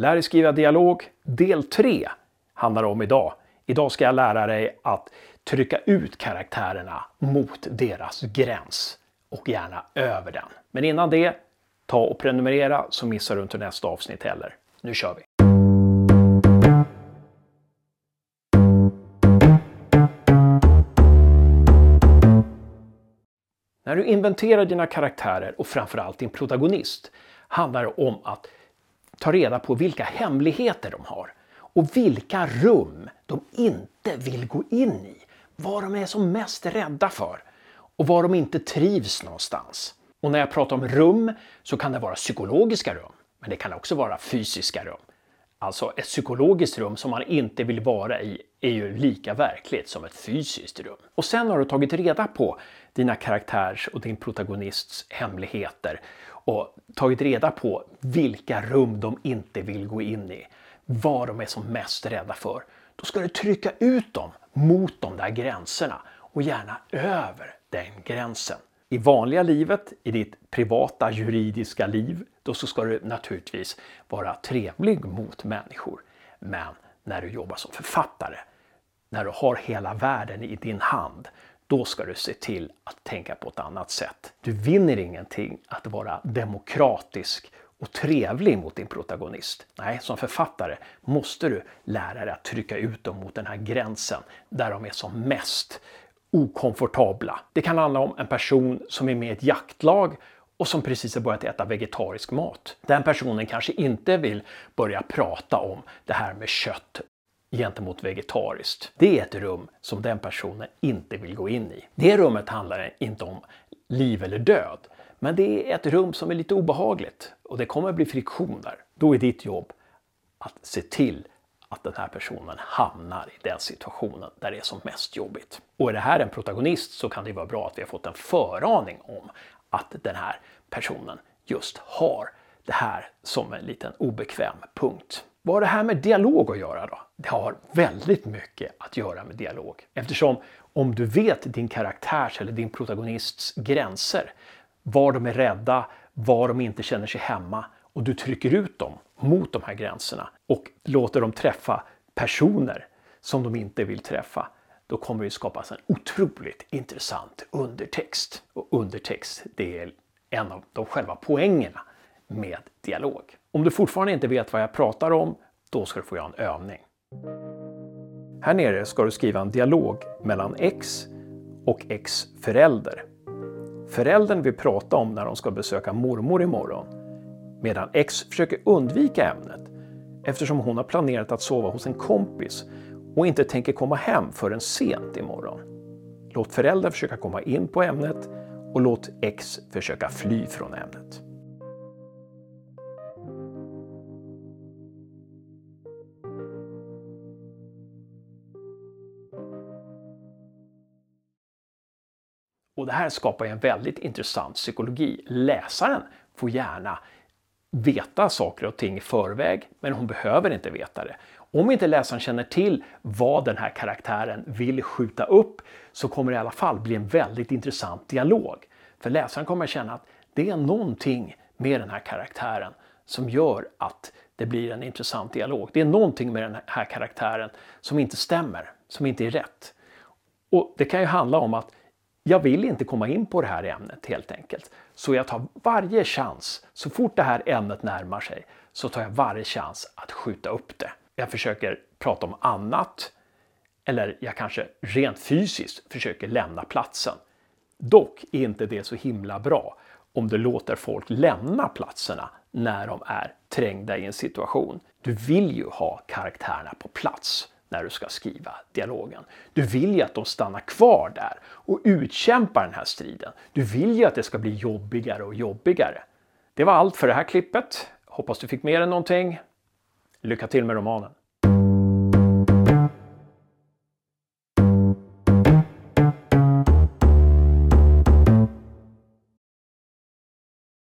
Lär dig skriva dialog. Del 3 handlar om idag. Idag ska jag lära dig att trycka ut karaktärerna mot deras gräns och gärna över den. Men innan det, ta och prenumerera så missar du inte nästa avsnitt heller. Nu kör vi! När du inventerar dina karaktärer och framförallt din protagonist handlar det om att ta reda på vilka hemligheter de har och vilka rum de inte vill gå in i. Vad de är som mest rädda för och var de inte trivs någonstans. Och när jag pratar om rum så kan det vara psykologiska rum, men det kan också vara fysiska rum. Alltså ett psykologiskt rum som man inte vill vara i är ju lika verkligt som ett fysiskt rum. Och sen har du tagit reda på dina karaktärs och din protagonists hemligheter och tagit reda på vilka rum de inte vill gå in i. Vad de är som mest rädda för. Då ska du trycka ut dem mot de där gränserna och gärna över den gränsen. I vanliga livet, i ditt privata juridiska liv, då så ska du naturligtvis vara trevlig mot människor. Men när du jobbar som författare, när du har hela världen i din hand, då ska du se till att tänka på ett annat sätt. Du vinner ingenting att vara demokratisk och trevlig mot din protagonist. Nej, som författare måste du lära dig att trycka ut dem mot den här gränsen där de är som mest okomfortabla. Det kan handla om en person som är med i ett jaktlag och som precis har börjat äta vegetarisk mat. Den personen kanske inte vill börja prata om det här med kött gentemot vegetariskt. Det är ett rum som den personen inte vill gå in i. Det rummet handlar inte om liv eller död, men det är ett rum som är lite obehagligt och det kommer att bli friktion där. Då är ditt jobb att se till att den här personen hamnar i den situationen där det är som mest jobbigt. Och är det här en protagonist så kan det vara bra att vi har fått en föraning om att den här personen just har det här som en liten obekväm punkt. Vad har det här med dialog att göra då? Det har väldigt mycket att göra med dialog. Eftersom om du vet din karaktärs eller din protagonists gränser, var de är rädda, var de inte känner sig hemma och du trycker ut dem mot de här gränserna och låter dem träffa personer som de inte vill träffa, då kommer det skapas en otroligt intressant undertext. Och undertext, det är en av de själva poängerna med dialog. Om du fortfarande inte vet vad jag pratar om, då ska du få göra en övning. Här nere ska du skriva en dialog mellan X och X förälder. Föräldern vill prata om när de ska besöka mormor imorgon, medan X försöker undvika ämnet eftersom hon har planerat att sova hos en kompis och inte tänker komma hem förrän sent imorgon. Låt föräldern försöka komma in på ämnet och låt X försöka fly från ämnet. Och det här skapar en väldigt intressant psykologi. Läsaren får gärna veta saker och ting i förväg, men hon behöver inte veta det. Om inte läsaren känner till vad den här karaktären vill skjuta upp så kommer det i alla fall bli en väldigt intressant dialog. För läsaren kommer att känna att det är någonting med den här karaktären som gör att det blir en intressant dialog. Det är någonting med den här karaktären som inte stämmer, som inte är rätt. Och Det kan ju handla om att jag vill inte komma in på det här ämnet helt enkelt. Så jag tar varje chans, så fort det här ämnet närmar sig, så tar jag varje chans att skjuta upp det. Jag försöker prata om annat, eller jag kanske rent fysiskt försöker lämna platsen. Dock är inte det så himla bra om du låter folk lämna platserna när de är trängda i en situation. Du vill ju ha karaktärerna på plats när du ska skriva dialogen. Du vill ju att de stannar kvar där och utkämpar den här striden. Du vill ju att det ska bli jobbigare och jobbigare. Det var allt för det här klippet. Hoppas du fick med dig någonting. Lycka till med romanen!